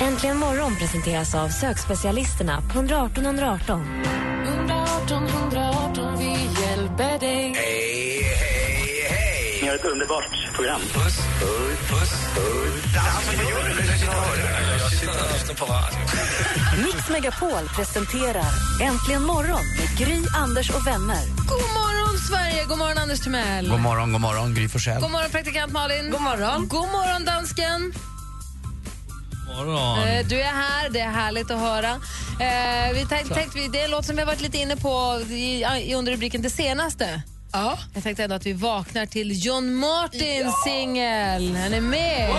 Äntligen morgon presenteras av sökspecialisterna på 118 118. 118 118, vi hjälper dig. Hej, hej, hej! Ni har ett underbart program. Puss, puss, puss, puss. Alltså, gör du? Jag sitter och hör det. Jag sitter och lyssnar på radio. Mix Megapol presenterar Äntligen morgon med Gry, Anders och vänner. God morgon, Sverige! God morgon, Anders Timell. God morgon, god morgon, Gry Forssell. God morgon, praktikant Malin. God morgon. God morgon, dansken. Morgon. Eh, Du är här, det är härligt att höra. Eh, vi tänk, tänkte, vi- det är en låt som vi har varit lite inne på i, i under rubriken Det senaste. Ja. Jag tänkte ändå att vi vaknar till John Martins singel. Han är med.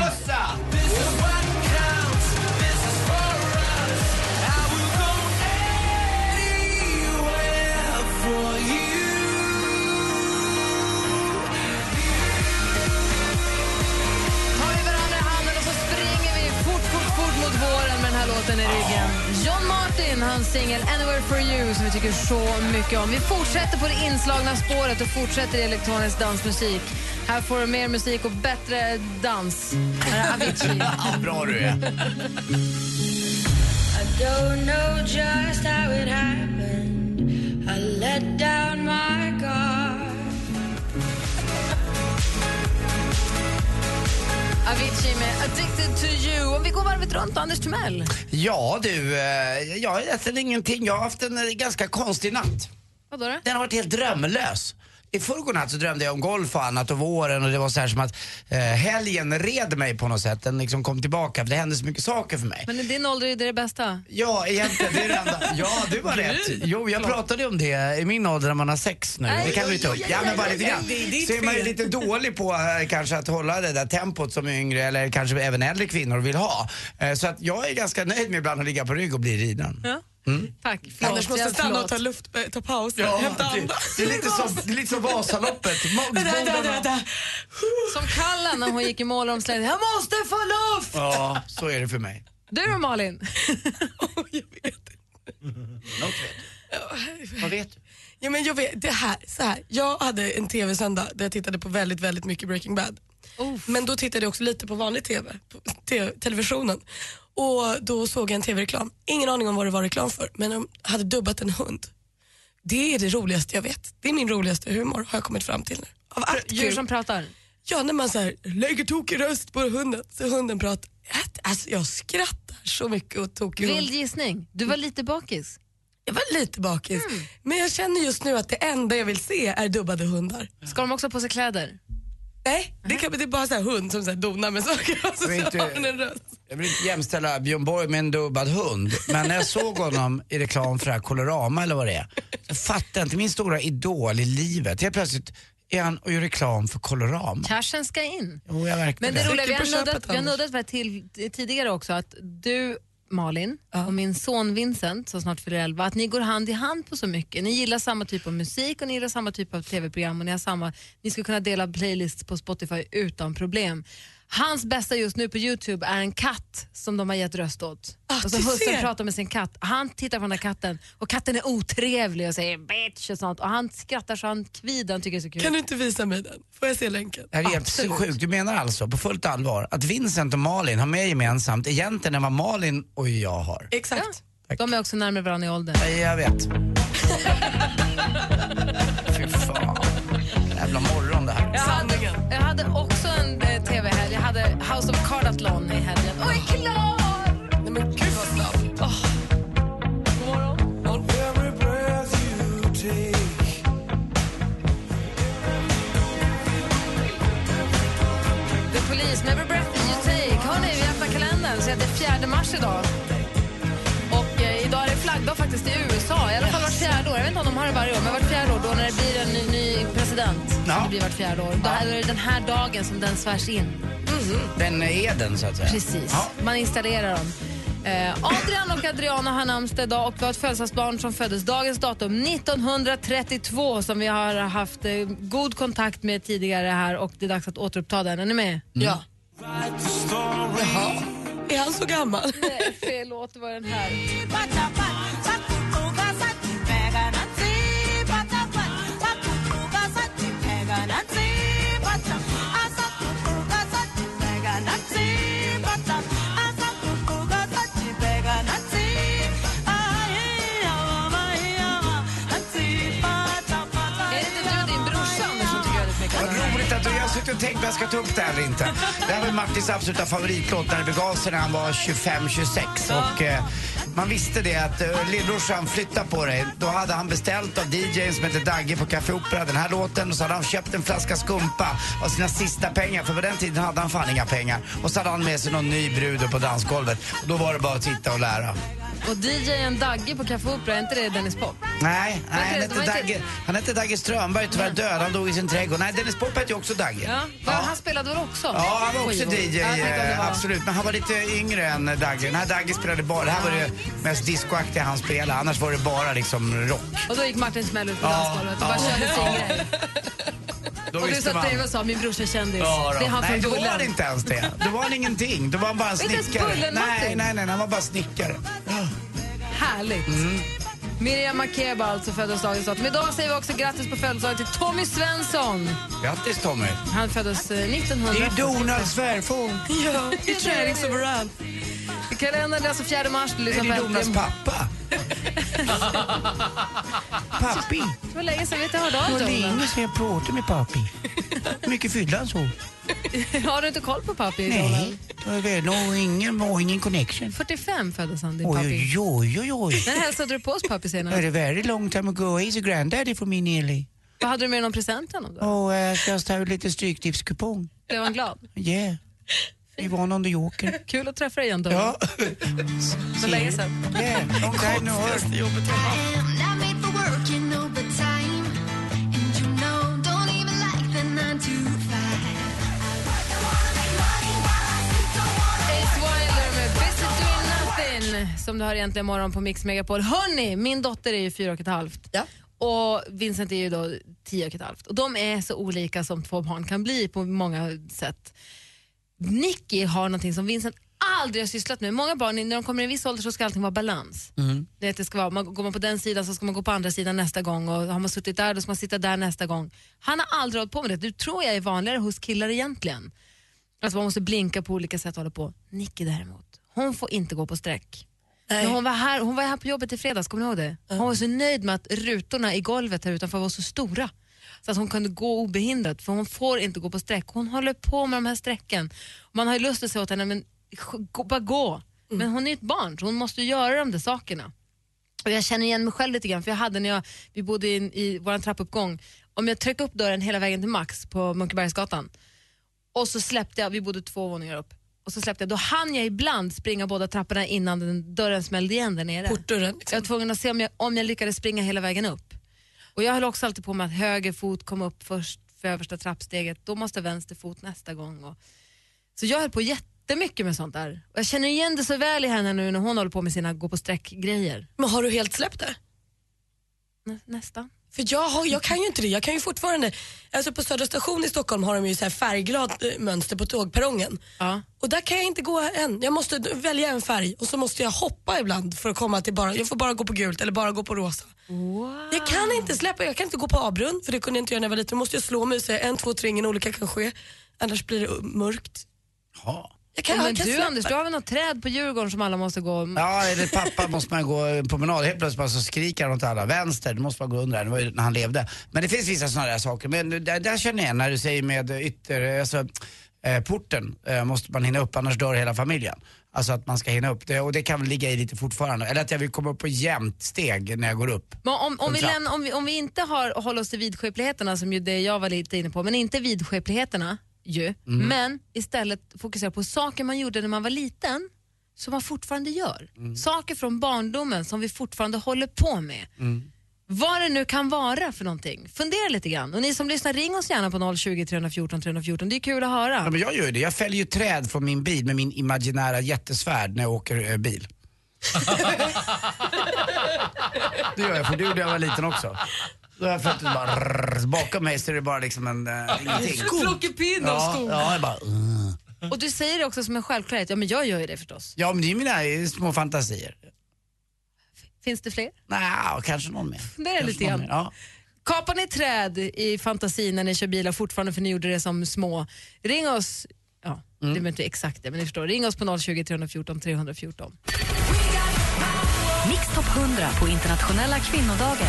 Låten i ryggen. John Martin, hans singel Anywhere for you som vi tycker så mycket om. Vi fortsätter på det inslagna spåret och fortsätter i elektronisk dansmusik. Här får du mer musik och bättre dans. Här är Avicii. Ja, bra du är. don't know just how it happened. I let down Avicii med Addicted to you. Om vi går varvet runt, Anders Timell. Ja du, eh, jag har egentligen ingenting. Jag har haft en eh, ganska konstig natt. Vadå då? Den har varit helt drömlös. I förrgår så drömde jag om golf och annat och våren och det var så här som att eh, helgen red mig på något sätt. Den liksom kom tillbaka för det hände så mycket saker för mig. Men i din ålder är det det bästa. Ja, egentligen. Det är det enda. Ja, du var rätt. Jo, jag pratade ju om det i min ålder när man har sex nu. Det kan vi ta upp. Ja, men bara lite grann. Så är man ju lite dålig på eh, kanske att hålla det där tempot som yngre eller kanske även äldre kvinnor vill ha. Eh, Så att jag är ganska nöjd med ibland att ligga på rygg och bli riden. Ja. Tack. Anders måste stanna och förlåt. ta, luft, eh, ta paus, Ja, hämta det, andan. det, är lite som, det är lite som Vasaloppet. Som Kalla när hon gick i målomslängning. Jag måste få luft! Ja, så är det för mig. Du då Malin? Jag vet. Något vet du. Vad vet du? Ja, men jag vet, det här, så här. Jag hade en tv-söndag där jag tittade på väldigt, väldigt mycket Breaking Bad. Men då tittade jag också lite på vanlig tv, på te- televisionen. Och då såg jag en tv-reklam. Ingen aning om vad det var reklam för, men de hade dubbat en hund. Det är det roligaste jag vet. Det är min roligaste humor har jag kommit fram till nu. Av allt Djur kul. som pratar. Ja, när man så här, lägger tokig röst på hunden så hunden pratar. Alltså, jag skrattar så mycket åt tokig. Vild gissning. Du var lite bakis. Jag var lite bakis. Men jag känner just nu att det enda jag vill se är dubbade hundar. Ska de också på sig kläder? Nej, det, kan, det är bara så här hund som så här donar med saker och så, Jag vill så inte- har den en röst. Jag vill inte jämställa Björn Borg med en dubbad hund, men när jag såg honom i reklam för det här Colorama eller vad det är, så fattade jag inte, min stora idol i livet, helt plötsligt är han och gör reklam för Colorama. Cashen ska in. Jo, jag Men det det. roliga, vi har nuddat, vi har Anders. nuddat på det till, tidigare också att du Malin och min son Vincent som snart fyller 11, att ni går hand i hand på så mycket. Ni gillar samma typ av musik och ni gillar samma typ av tv-program och ni, har samma, ni skulle kunna dela playlists på Spotify utan problem. Hans bästa just nu på Youtube är en katt som de har gett röst åt. Ah, och så ser. pratar med sin katt. Han tittar på den där katten och katten är otrevlig och säger bitch och sånt och han skrattar så han kvider, han tycker det är så kul. Kan du inte visa mig den? Får jag se länken? Det är helt Absolut. sjukt. Du menar alltså på fullt allvar att Vincent och Malin har mer gemensamt egentligen än vad Malin och jag har? Exakt. De är också närmare varandra i åldern. Nej, jag vet. Fy fan. Jävla morgon det här. Jag hade, jag hade också tv-helg. House of Cardathlon i helgen. Och är klar! Nej, men gud vad snabb. Oh. The Police med Every Breath You Take. Hörni, vi öppnar kalendern så är 4 mars idag. Och eh, idag är det flaggdag faktiskt i USA. I alla fall vart fjärde år. Jag vet inte om de har det varje år, men vart fjärde år då när det blir en ny, ny president. Som Ja. det blir vart fjärde år. Då är det den här dagen som den svärs in. Den är den så att säga. Precis. Ja. Man installerar dem. Eh, Adrian och Adriana har namnsdag idag och vi har ett födelsedagsbarn som föddes dagens datum 1932 som vi har haft eh, god kontakt med tidigare här och det är dags att återuppta den. Är ni med? Ja. Jaha. Är han så gammal? Nej, fel låt, var den här. Tänkt om jag ska ta upp det här eller inte. Det här var Martins absoluta favoritlåt när det begav sig när han var 25-26. Och eh, man visste det att eh, lillbrorsan flyttade på dig. Då hade han beställt av DJn som heter Dagge på Café Opera den här låten och så hade han köpt en flaska skumpa av sina sista pengar. För på den tiden hade han fan inga pengar. Och så hade han med sig någon ny brud på dansgolvet. Och då var det bara att titta och lära. Och DJn Dagge på Café Opera, är inte det Dennis Pop? Nej, nej han, hette Dagge, han hette Dagge Strömberg, tyvärr död. Han dog i sin trädgård. Nej, Dennis Pop hette ju också Dagge. Ja. Va, Han spelade väl också? Ja, han var också Skivor. DJ, Ja, var- absolut. Men han var lite yngre än Dagge. Den här Dagge spelade bara, det här var det mest discoaktiga han spelade. Annars var det bara liksom rock. Och då gick Martin Smell ut på Ja, dansgolvet och bara ja. körde sin grej. Då Och du satt bredvid och sa, min brorsa är kändis. Ja, då. det är han nej, från då var han inte ens det. Då var han ingenting. Då var han bara en Inte ens snickare. Bullen, nej, nej, nej, han var bara snickare. Härligt. Mm. Miriam Makeba alltså föddes dagens datum. Idag säger vi också grattis på födelsedagen till Tommy Svensson. Grattis Tommy. Han föddes eh, 1900. Det är Donalds svärfar. Ja, i träningsoverall. I kalendern det är alltså 4 mars. Är det på Donalds pappa? Pappi. Det var länge sedan vi inte hörde av Det var dig. länge sedan jag pratade med pappi. Mycket fyllde han så? Har du inte koll på pappi? Nej, det var väl nog ingen, var ingen connection. 45 föddes han, din Oj, pappi. oj, oj, oj. När hälsade du på oss pappi senast? a very long time ago. He's a granddaddy for me nearly. Vad hade du med någon present till honom då? Oh, just have a little stryktipskupong. Blev han glad? Yeah. Yvonne on the Joker. Kul att träffa dig igen Tommy. Ja. Så länge sedan. Yeah, long time no som du har egentligen morgon på Mix Megapol. Hörni, min dotter är ju fyra och ett halvt. Ja. Och Vincent är ju då tio och ett halvt. Och de är så olika som två barn kan bli på många sätt. Nicky har någonting som Vincent aldrig har sysslat med. Många barn, när de kommer i en viss ålder så ska allting vara balans. Det, att det ska vara, man, går man på den sidan så ska man gå på andra sidan nästa gång och har man suttit där då ska man sitta där nästa gång. Han har aldrig hållit på med det. Du tror jag är vanligare hos killar egentligen. Alltså man måste blinka på olika sätt och hålla på. Nicky däremot, hon får inte gå på sträck. Nej. Hon, var här, hon var här på jobbet i fredags, kommer ni ihåg det? Hon var så nöjd med att rutorna i golvet här utanför var så stora. Så att hon kunde gå obehindrat, för hon får inte gå på sträck. Hon håller på med de här sträcken. Man har ju lust att säga åt henne, men gå, bara gå. Men hon är ett barn, så hon måste göra de där sakerna. Och jag känner igen mig själv lite grann, för jag hade när jag, vi bodde i, i vår trappuppgång, om jag tryckte upp dörren hela vägen till Max på Munkebergsgatan och så släppte jag, vi bodde två våningar upp, och så släppte jag, då hann jag ibland springa båda trapporna innan den, dörren smällde igen där nere. Portdörren. Jag var tvungen att se om jag, om jag lyckades springa hela vägen upp. Och jag höll också alltid på med att höger fot kom upp först för översta trappsteget, då måste vänster fot nästa gång. Och, så jag höll på jättemycket med sånt där. Och jag känner igen det så väl i henne nu när hon håller på med sina gå på sträck-grejer. Men har du helt släppt det? Nä, nästan. För jag, har, jag kan ju inte det. Jag kan ju fortfarande, alltså på Södra station i Stockholm har de ju så här färgglad eh, mönster på tågperrongen. Ja. Och där kan jag inte gå än. Jag måste välja en färg och så måste jag hoppa ibland för att komma till bara, jag får bara gå på gult eller bara gå på rosa. Jag kan inte släppa, jag kan inte gå på A-brunn för det kunde jag inte göra när jag var liten. Då måste jag slå mig och säga en, två, tre, ingen olycka kan ske. Annars blir det mörkt. Ja. Jag kan, men jag kan du släppa. Anders, du har väl något träd på Djurgården som alla måste gå... Ja, eller pappa måste man gå en promenad. Helt plötsligt bara så skriker han åt alla. Vänster, du måste man gå under. Det var ju när han levde. Men det finns vissa sådana där saker. Men där, där känner jag igen när du säger med ytter, alltså eh, porten eh, måste man hinna upp annars dör hela familjen. Alltså att man ska hinna upp det och det kan väl ligga i lite fortfarande. Eller att jag vill komma upp på jämnt steg när jag går upp. Men om, om, vi lämnar, om, vi, om vi inte har, håller oss till vidskepligheterna som ju det jag var lite inne på, men inte vidskepligheterna ju, Mm. men istället fokusera på saker man gjorde när man var liten som man fortfarande gör. Mm. Saker från barndomen som vi fortfarande håller på med. Vad det nu kan vara för någonting. Fundera lite grann. Och ni som lyssnar, ring oss gärna på 020 314 314. Det är kul att höra. Ja, men jag gör ju det. Jag fäller ju träd från min bil med min imaginära jättesvärd när jag åker eh, bil. det gör jag, för det gjorde jag när jag var liten också. Då har jag ut bara rrrr, bakom mig så är det bara liksom en uh, ingenting. Plockepinn av Ja, skog. ja, jag bara, uh. Och du säger det också som en självklarhet. Ja, men jag gör ju det förstås. ja, men det är ju mina eh, små fantasier. Finns det fler? Nej, kanske någon mer. Fundera Kanske lite någon grann. mer, Ja. Kapar ni träd i fantasin när ni kör bilar fortfarande för ni gjorde det som små? Ring oss, ja, det Mm. är inte exakt det, men ni förstår. Ring oss på 020 314 314. Mix Top 100 på internationella kvinnodagen.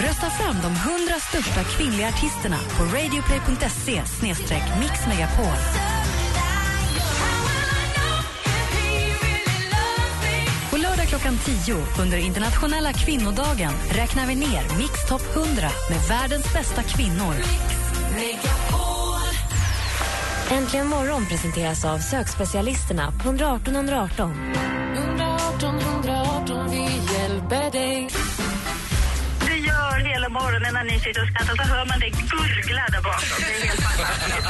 Rösta fram de 100 största kvinnliga artisterna på radioplay.se mixmegapol. På lördag klockan 10 under internationella kvinnodagen räknar vi ner Mix Top 100 med världens bästa kvinnor. Äntligen morgon presenteras av sökspecialisterna på 118 118. 118 118. Morgonen när ni sitter och skrattar så hör man det gurgla där bakom. Det är helt fantastiskt.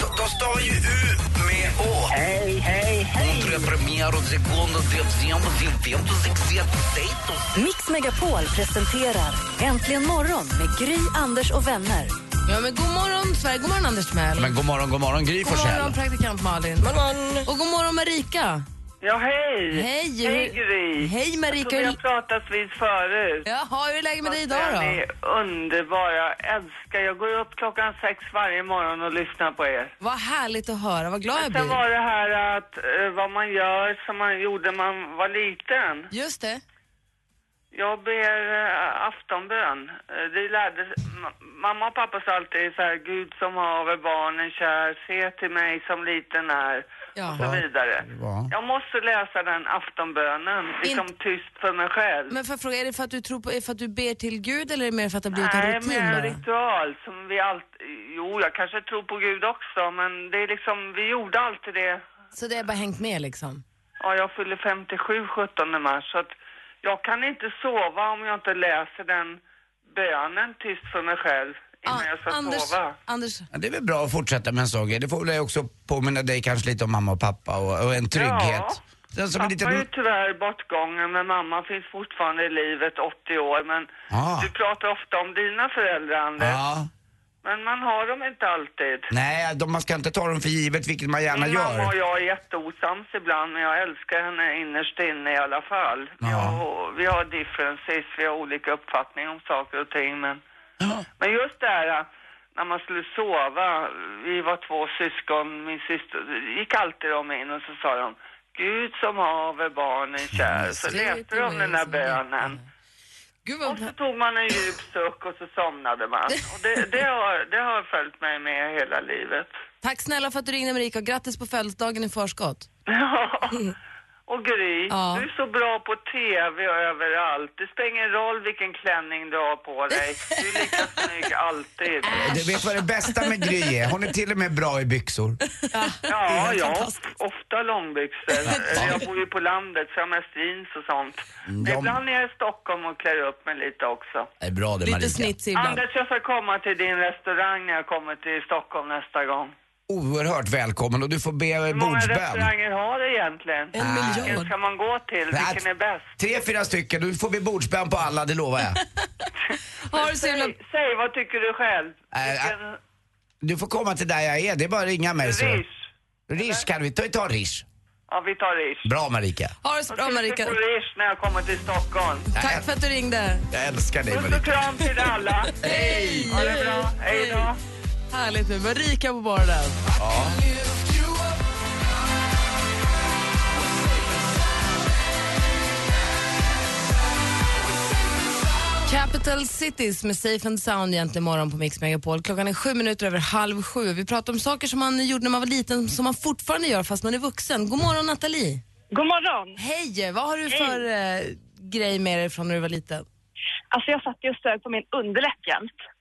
De, de stavar ju U med Å. Hej, hej, hej. Mix Megapol presenterar Äntligen morgon med Gry, Anders och vänner. Ja, men god morgon Sverige, god morgon Anders Timell. Men god morgon, god morgon Gry God Forssell. morgon praktikant Malin. Och god morgon Marika. Ja, hej. Hej. Hej, Gry. Hej Jag Marika. tror vi har pratats vid förut. Jaha, hur är läget med dig idag Ni då? är underbara. Jag älskar. Jag går upp klockan sex varje morgon och lyssnar på er. Vad härligt att höra, vad glad jag Sen blir. var det här att eh, vad man gör som man gjorde när man var liten. Just det. Jag ber eh, aftonbön. Eh, det lärde, ma- mamma och pappa sa alltid så här, Gud som haver barnen kär, se till mig som liten är. Ja. Och så vidare. Ja. Jag måste läsa den aftonbönen, liksom tyst för mig själv. Men jag fråga, är det för att du tror på, är det för att du ber till Gud eller är det mer för att det har blivit en Nej, rutin men en bara? ritual som vi alltid... Jo, jag kanske tror på Gud också, men det är liksom, vi gjorde alltid det. Så det har bara hängt med liksom? Ja, jag fyller 57 17 mars, så att jag kan inte sova om jag inte läser den bönen tyst för mig själv innan jag ska Ah, Anders, sova. Anders, Ja, det är väl bra att fortsätta med en sån grej. Det får väl också påminna dig kanske lite om mamma och pappa och, och en trygghet. Den som Pappa är lite... är ju tyvärr bortgången, men mamma finns fortfarande i livet, 80 år. Men Ah. du pratar ofta om dina föräldrar, Anders. Ja. Men man har dem inte alltid. Nej, de, man ska inte ta dem för givet, vilket man gärna Min mamma och gör. jag är jätteosams ibland, men jag älskar henne innerst inne i alla fall. Vi, Ja. har, vi har differences, vi har olika uppfattningar om saker och ting, men... Men just det här när man skulle sova, vi var två syskon, min syster, gick alltid de in och så sa de Gud som haver barnen kär, så läste till de den där bönen. Gud Och så tog man en djup suck och så somnade man. Och det, det, har, det har följt mig med hela livet. Tack snälla för att du ringde Marika och grattis på födelsedagen i förskott. Ja. Och Gry, Ja. du är så bra på TV och överallt. Det spelar ingen roll vilken klänning du har på dig. Du är lika snygg alltid. Du vet vad det bästa med Gry är? Hon är till och med bra i byxor. Ja, ja, ofta långbyxor. Eller Jag bor ju på landet så jag har mest jeans och sånt. Men Mm, ja. ibland är jag i Stockholm och klär upp mig lite också. Det är bra det Lite snitsig ibland. Anders, jag ska komma till din restaurang när jag kommer till Stockholm nästa gång. Oerhört välkommen och du får be Hur många bordsbön. restauranger har du egentligen? En Vilken miljard. ska man gå till? Vilken är bäst? Tre, fyra stycken. Du får vi bordsbön på alla, det lovar jag. Har du så jävla... Säg, säg, vad tycker du själv? Äh, Vilken... Du får komma till där jag är, det är bara att ringa mig så. Rish? Rish kan vi ta, ta Rish. Ja, vi tar Rish. Bra Marika. Ha det så bra Jag Marika. på Rish när jag kommer till Stockholm. Tack för att du ringde. Jag älskar dig Puss och Marika. kram till alla. Hej! Ha det bra. Hej då. Härligt nu. Marika på baren. Capital Cities med Safe and Sound egentligen imorgon på Mix Megapol. Klockan är sju minuter över halv sju. Vi pratar om saker som man gjorde när man var liten som man fortfarande gör fast man är vuxen. God morgon Nathalie. God morgon. Hej! Vad har du för eh, grej med dig från när du var liten? Alltså jag satt ju och på min underläpp jämt.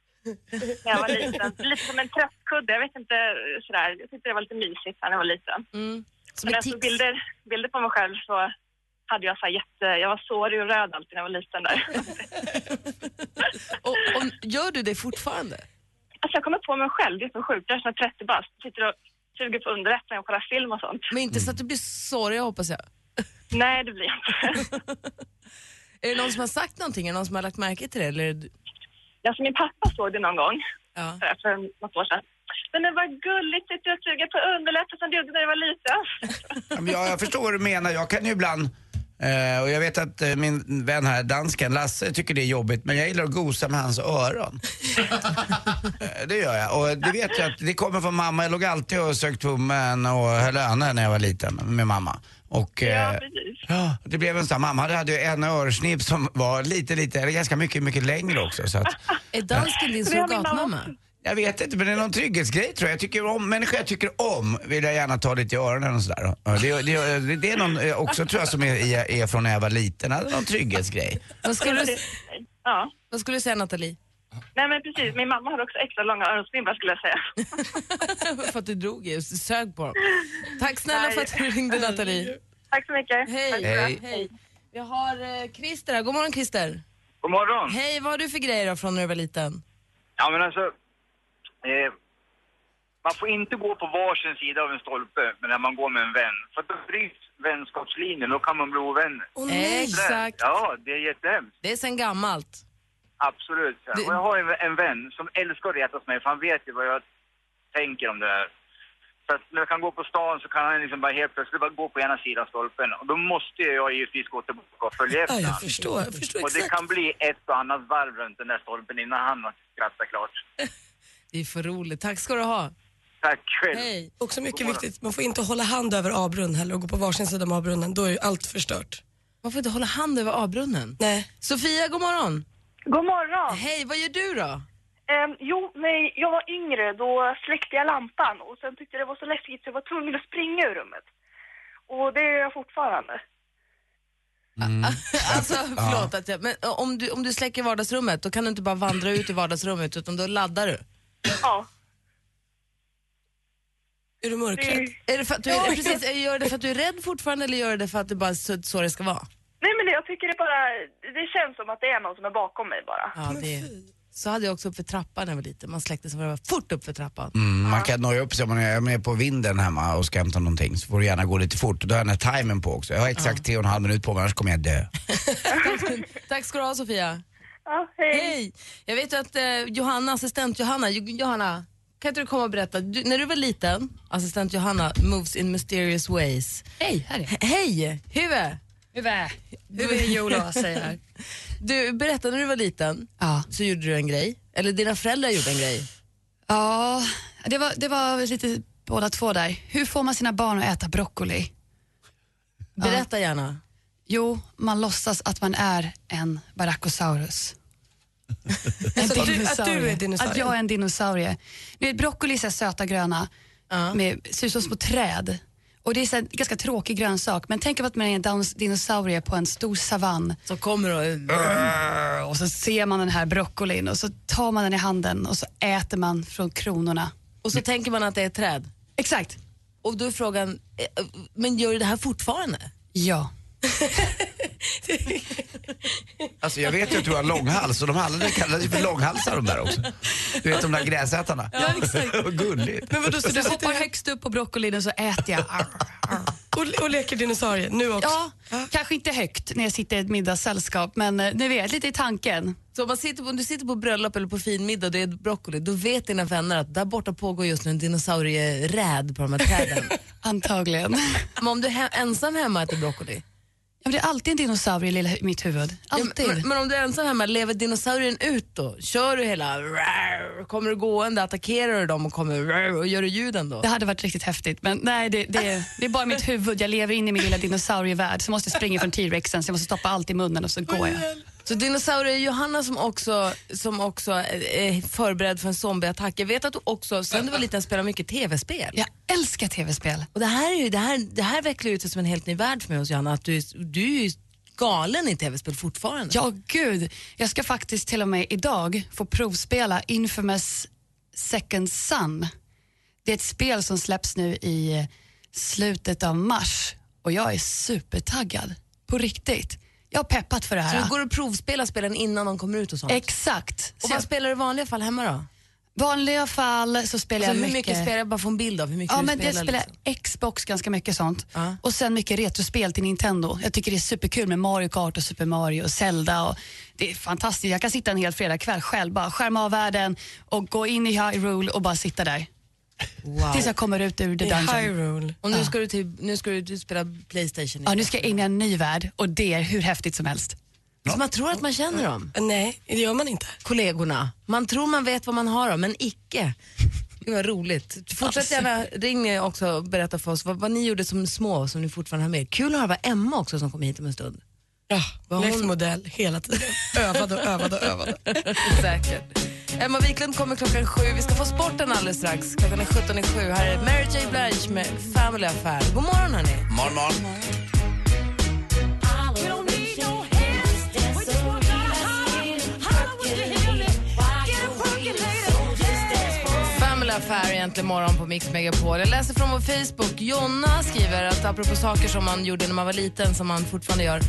När jag var liten. Lite som en tröstkudde. Jag vet inte sådär. Jag tyckte det var lite mysigt när jag var liten. Mm. Som Men när jag såg bilder, bilder på mig själv så hade jag så jätte, jag var sårig och röd alltid när jag var liten där. Och, och, gör du det fortfarande? Alltså jag kommer på mig själv, det är så sjukt, jag är snart 30 bast, sitter och suger på underrätten och kollar film och sånt. Men inte så att du blir sårig hoppas jag. Nej, det blir jag inte. Är det någon som har sagt någonting? Är det någon som har lagt märke till det? Eller. Alltså min pappa såg det någon gång, Ja. för- för något år sedan. Men det var gulligt, sitter och suger på underläppen som du gjorde när du var liten. Ja, jag, förstår vad du menar. Jag kan ju ibland, eh, och jag vet att eh, min vän här, dansken Lasse, tycker det är jobbigt, men jag gillar att gosa med hans öron. Eh, det gör jag. Och det vet jag att det kommer från mamma. Jag låg alltid och sög tummen och höll önen när jag var liten med mamma. Och, eh, ja, det blev en sån, mamma hade ju en örsnibb som var lite, lite, eller ganska mycket, mycket längre också. Så att, Är dansken din surrogatmamma? jag vet inte, men det är någon trygghetsgrej tror jag. jag tycker om, människor jag tycker om vill jag gärna ta lite i öronen och sådär. Ja, Det, det, det är någon eh, också tror jag som är, är, från när jag var liten, alltså någon trygghetsgrej. Vad skulle, du, Ja. vad skulle du säga Nathalie? Nej men precis, min mamma hade också extra långa öronsnibbar skulle jag säga. för att du drog ju, sög på dem. Tack snälla för att du ringde Nathalie. Tack så mycket. Hej. Bra. Hej. Vi har eh, Christer här. God morgon Christer. God morgon. Hej, vad har du för grejer då från när du var liten? Ja, men alltså... Eh, man får inte gå på varsin sida av en stolpe men när man går med en vän. För då bryts vänskapslinjen, då kan man bli ovänner. Exakt. Ja, det är jättehemskt. Det är sen gammalt. Absolut. Och jag har en, en vän som älskar att retas mig för han vet ju vad jag tänker om det här. Så att när jag kan gå på stan så kan han liksom bara helt plötsligt bara gå på ena sidan stolpen. Och då måste jag givetvis gå tillbaka och följa efter Ja, jag förstår, jag förstår Och det kan bli ett och annat varv runt den där stolpen innan han har skrattat klart. Det är för roligt. Tack ska du ha. Tack själv. Hej. Också mycket viktigt, man får inte hålla hand över avbrunn heller och gå på varsin sida om avbrunnen. Då är ju allt förstört. Man får inte hålla hand över avbrunnen. Nej. Sofia, god morgon. God morgon. Hej, vad gör du då? Ehm, jo, när jag var yngre då släckte jag lampan och sen tyckte det var så läskigt så jag var tvungen att springa ur rummet. Och det är jag fortfarande. Alltså, förlåt att jag, men eh, om du, om du släcker vardagsrummet då kan du inte bara vandra ut i vardagsrummet utan då laddar du. Ja. Är du mörkrädd? Är det för att du är, precis, eh, gör det för att du är rädd fortfarande eller gör det för att det bara är så, så det ska vara? Nej men jag tycker det bara, det känns som att det är någon som är bakom mig bara. Ja, det, så hade jag också upp för trappan när jag var liten. Man släckte så var det fort upp för trappan. Mm, man kan noja upp sig om man är med på vinden hemma och ska hämta någonting så får du gärna gå lite fort. Då har jag den här timern på också. Jag har exakt tre och en halv minut på mig annars kommer jag dö. Tack ska du ha Sofia. Ja, hej. Hej! Jag vet att eh, Johanna, assistent Johanna, Jo- Johanna, kan inte du komma och berätta? Du, när du var liten, assistent Johanna moves in mysterious ways. Hej, här är He- Hej! Huvud! Huvud är Jola säger. Du, berätta när du var liten Ja. så gjorde du en grej, eller dina föräldrar gjorde en grej. Ja, det var, det var lite båda två där. Hur får man sina barn att äta broccoli? Berätta gärna. Jo, man låtsas att man är en Barackosaurus. En att du- att du är dinosaurien? Att jag är en dinosaurie. Du vet, broccoli är så söta gröna, med, ser ut som små träd. Och det är så här, ganska tråkig grönsak, men tänk att man är en dinosaurie på en stor savann. Så kommer och... Och så ser man den här broccolin och så tar man den i handen och så äter man från kronorna. Och så tänker man att det är ett träd. Exakt. Och då är frågan, eh, men gör du det här fortfarande? Ja. Alltså jag vet ju att du har långhals och de alla kallas ju för långhalsar de där också. Du vet de där gräsätarna. Ja, exakt. Vad gulligt. Men vadå, så du hoppar högst upp på broccolin och så äter jag. och, och leker dinosaurie nu också? Ja, kanske inte högt när jag sitter i ett middagssällskap, men eh, ni vet, lite i tanken. Så om, man sitter på, om du sitter på bröllop eller på fin middag och det är broccoli, då vet dina vänner att där borta pågår just nu en dinosaurieräd på de här träden. Antagligen. Men om du är he- ensam hemma och äter broccoli? Ja, det är alltid en dinosaurie i lilla, mitt huvud. Alltid. Men, men om du är ensam hemma, lever dinosaurien ut då? Kör du hela... Kommer du gående, attackerar du dem och kommer och gör du ljuden då? Det hade varit riktigt häftigt, men nej, det, det, det är bara mitt huvud. Jag lever in i min lilla dinosaurievärld, så jag måste springa från T-rexen, så jag måste stoppa allt i munnen och så går jag. Så dinosaurier Johanna som också, som också är förberedd för en zombieattack. Jag vet att du också, sen du var liten, spelar mycket tv-spel. Jag älskar tv-spel. Och det här, är ju, det här, det här vecklar ut sig som en helt ny värld för mig hos Johanna, att du, du är galen i tv-spel fortfarande. Ja, gud. Jag ska faktiskt till och med idag få provspela Infamous Second Son. Det är ett spel som släpps nu i slutet av mars och jag är supertaggad på riktigt. Jag har peppat för det här. Så du går och provspelar spelen innan de kommer ut och sånt? Exakt. Och vad spelar du i vanliga fall hemma då? vanliga fall så spelar Alltså, jag hur mycket... mycket spelar jag? Bara få en bild av hur mycket Ja, du men spelar. spelar liksom. Xbox ganska mycket sånt. Och sen mycket retrospel till Nintendo. Jag tycker det är superkul med Mario Kart och Super Mario och Zelda. Och det är fantastiskt. Jag kan sitta en hel fredagkväll själv, bara skärma av världen och gå in i Hyrule och bara sitta där. Wow. Tills jag kommer ut ur the dungeon. Hyrule. Och nu Ja. ska du, till, nu ska du spela Playstation. Ja, nu ska jag in i en ny värld och det är hur häftigt som helst. Så man tror att man känner dem? Nej, det gör man inte. Kollegorna. Man tror man vet vad man har dem, men icke. Det var roligt. Fortsätt gärna, ring också och berätta för oss vad, vad ni gjorde som små som ni fortfarande har med. Kul att höra Emma också som kom hit om en stund. Ja, Vad hon- livsmodell hela tiden. Övade och övade och övade. Säkert. Emma Wiklund kommer klockan sju. Vi ska få sporten alldeles strax. Klockan är 17 i sju. Här är Mary J Blige med Family Affair. God morgon hörni. Morgon, morgon. Family Affair egentligen morgon på Mix Megapol. Jag läser från vår Facebook. Jonna skriver att apropå saker som man gjorde när man var liten, som man fortfarande gör.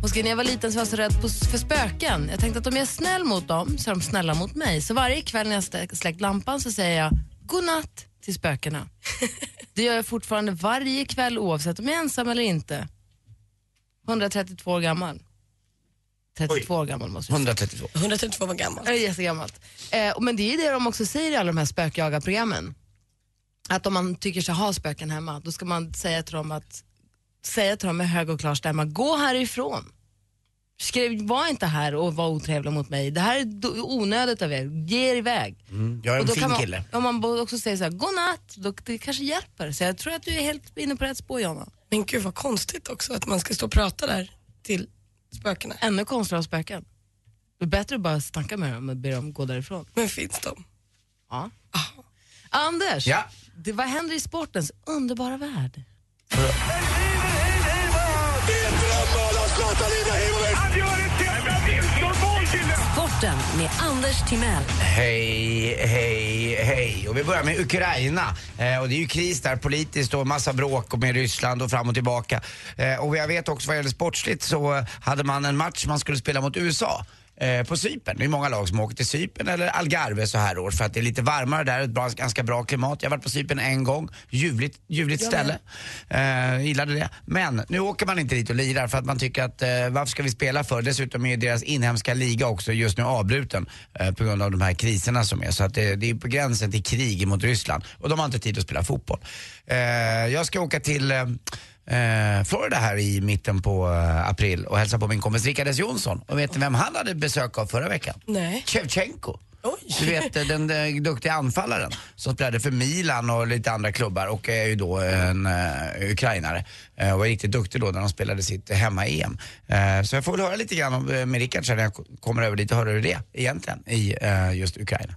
Hon skriver, när jag var liten så var jag så rädd på, för spöken. Jag tänkte att om jag är snäll mot dem så är de snälla mot mig. Så varje kväll när jag släckt lampan så säger jag godnatt till spökena. Det gör jag fortfarande varje kväll oavsett om jag är ensam eller inte. 132 år gammal. 32 år gammal måste jag säga. 132. 132 var gammal. Det är jättegammalt. Eh, men det är det de också säger i alla de här spökjagarprogrammen. Att om man tycker sig ha spöken hemma, då ska man säga till dem att säga till dem med hög och klar stämma, gå härifrån. Skriv, var inte här och var otrevlig mot mig. Det här är onödigt av er. Ge er iväg. Mm, jag är Och en då fin kan man, kille. Om man också säger så här, godnatt, då det kanske hjälper. Så jag tror att du är helt inne på rätt spår, Jonna. Men gud vad konstigt också att man ska stå och prata där till spökena. Ännu konstigare av spöken. Det är bättre att bara snacka med dem och be dem gå därifrån. Men finns de? Ja. Anders, Ja. det, vad händer i sportens underbara värld? Sporten med Anders Timell. Hej, hej, hej. Och vi börjar med Ukraina. Eh, och det är ju kris där politiskt och massa bråk och med Ryssland och fram och tillbaka. Eh, och jag vet också vad gäller sportsligt så hade man en match man skulle spela mot USA. Eh, På Cypern. Det är många lag som åker till Cypern eller Algarve så här års för att det är lite varmare där, ett bra, ganska bra klimat. Jag har varit på Cypern en gång, ljuvligt, ljuvligt ställe. Eh, gillade det. Men nu åker man inte dit och lirar för att man tycker att eh, varför ska vi spela för? Dessutom är deras inhemska liga också just nu avbruten eh, på grund av de här kriserna som är. Så att det, det är på gränsen till krig mot Ryssland och de har inte tid att spela fotboll. Eh, jag ska åka till eh, eh, Florida här i mitten på eh, april och hälsa på min kompis Rickard S Jonsson. Och vet ni vem han hade besök av förra veckan? Nej. Shevchenko. Du vet eh, den eh, duktiga anfallaren som spelade för Milan och lite andra klubbar och är ju då en uh, ukrainare. Uh, och var riktigt duktig då när de spelade sitt hemma-EM. Uh, så jag får väl höra lite grann om, med Rickard sen när jag ko- kommer över dit och höra hur det är egentligen i eh, just Ukraina.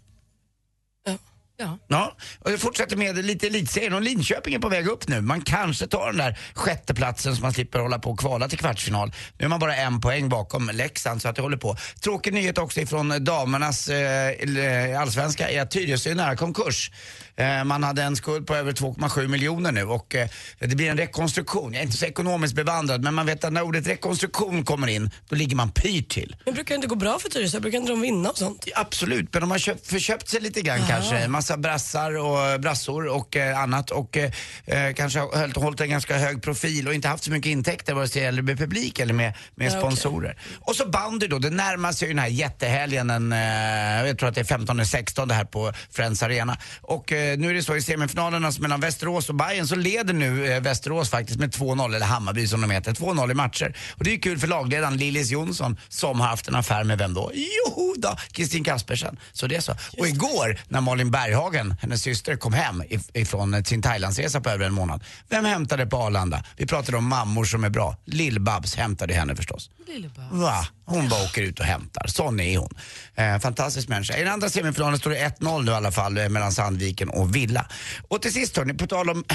Ja. Ja, och jag fortsätter med lite elitserien och Linköping är på väg upp nu. Man kanske tar den där sjätteplatsen så man slipper hålla på och kvala till kvartsfinal. Nu är man bara en poäng bakom Leksand så att det håller på. Tråkig nyhet också ifrån damernas eh, eh allsvenska är att Tyresö är nära konkurs. Eh, man hade en skuld på över 2,7 miljoner nu och eh, det blir en rekonstruktion. Jag är inte så ekonomiskt bevandrad men man vet att när ordet rekonstruktion kommer in då ligger man pyrt till. Men brukar det inte gå bra för Tyresö? Brukar inte de vinna och sånt? Absolut, men de har köpt, förköpt sig lite grann kanske. Massa brassar och brassor och eh, annat och eh, eh, kanske har hållit, hållit en ganska hög profil och inte haft så mycket intäkter vare sig det gäller med publik eller med, med Ja, sponsorer. Och så bandy då, det närmar sig ju den här jättehelgen den, eh, jag tror att det är 15-16 det här på Friends Arena. Och eh, nu är det så i semifinalerna mellan Västerås och Bayern så leder nu eh, Västerås faktiskt med 2-0, eller Hammarby som de heter, 2-0 i matcher. Och det är ju kul för lagledaren Lillis Jonsson som har haft en affär med vem då? Jo då, Kristin Kaspersen. Så det är så. Och igår när Malin Berghagen, hennes syster, kom hem if- ifrån eh, sin Thailandsresa på över en månad. Vem hämtade på Arlanda? Vi pratade om mammor som är bra. Lill-Babs hämtade henne förstås. Va? Hon bara åker ut och hämtar. Sån är hon. Eh, fantastisk människa. I den andra semifinalen står det 1-0 nu i alla fall eh, mellan Sandviken och Villa. Och till sist hörni, på tal om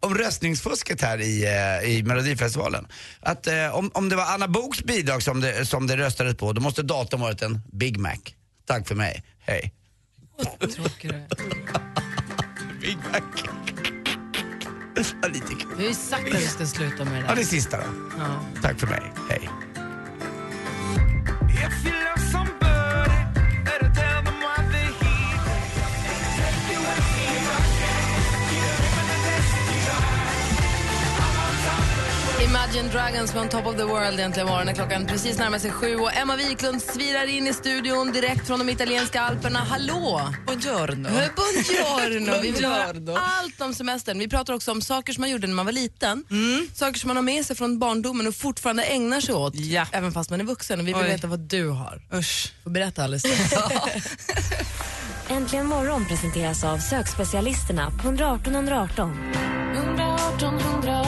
om röstningsfusket här i, eh, i Melodifestivalen. Att eh, om, om det var Anna Boks bidrag som det, som det röstades på, då måste datorn varit en Big Mac. Tack för mig. Hej. Big Mac. Lite kul. Vi har ju sagt att vi ska sluta med det Ja, där. det sista då. Ja. Tack för mig. Hej. Imagine Dragons On Top of the World egentligen morgon när klockan precis närmar sig sju och Emma Wiklund svirar in i studion direkt från de italienska alperna. Hallå! Buongiorno. Eh, Buongiorno! Vi vill höra allt om semestern. Vi pratar också om saker som man gjorde när man var liten. Saker som man har med sig från barndomen och fortfarande ägnar sig åt. Även fast man är vuxen. Och vi vill Oj. veta vad du har. Usch. Får berätta alldeles. Äntligen morgon presenteras av sökspecialisterna på 118 118. 118 118, vi hjälper dig.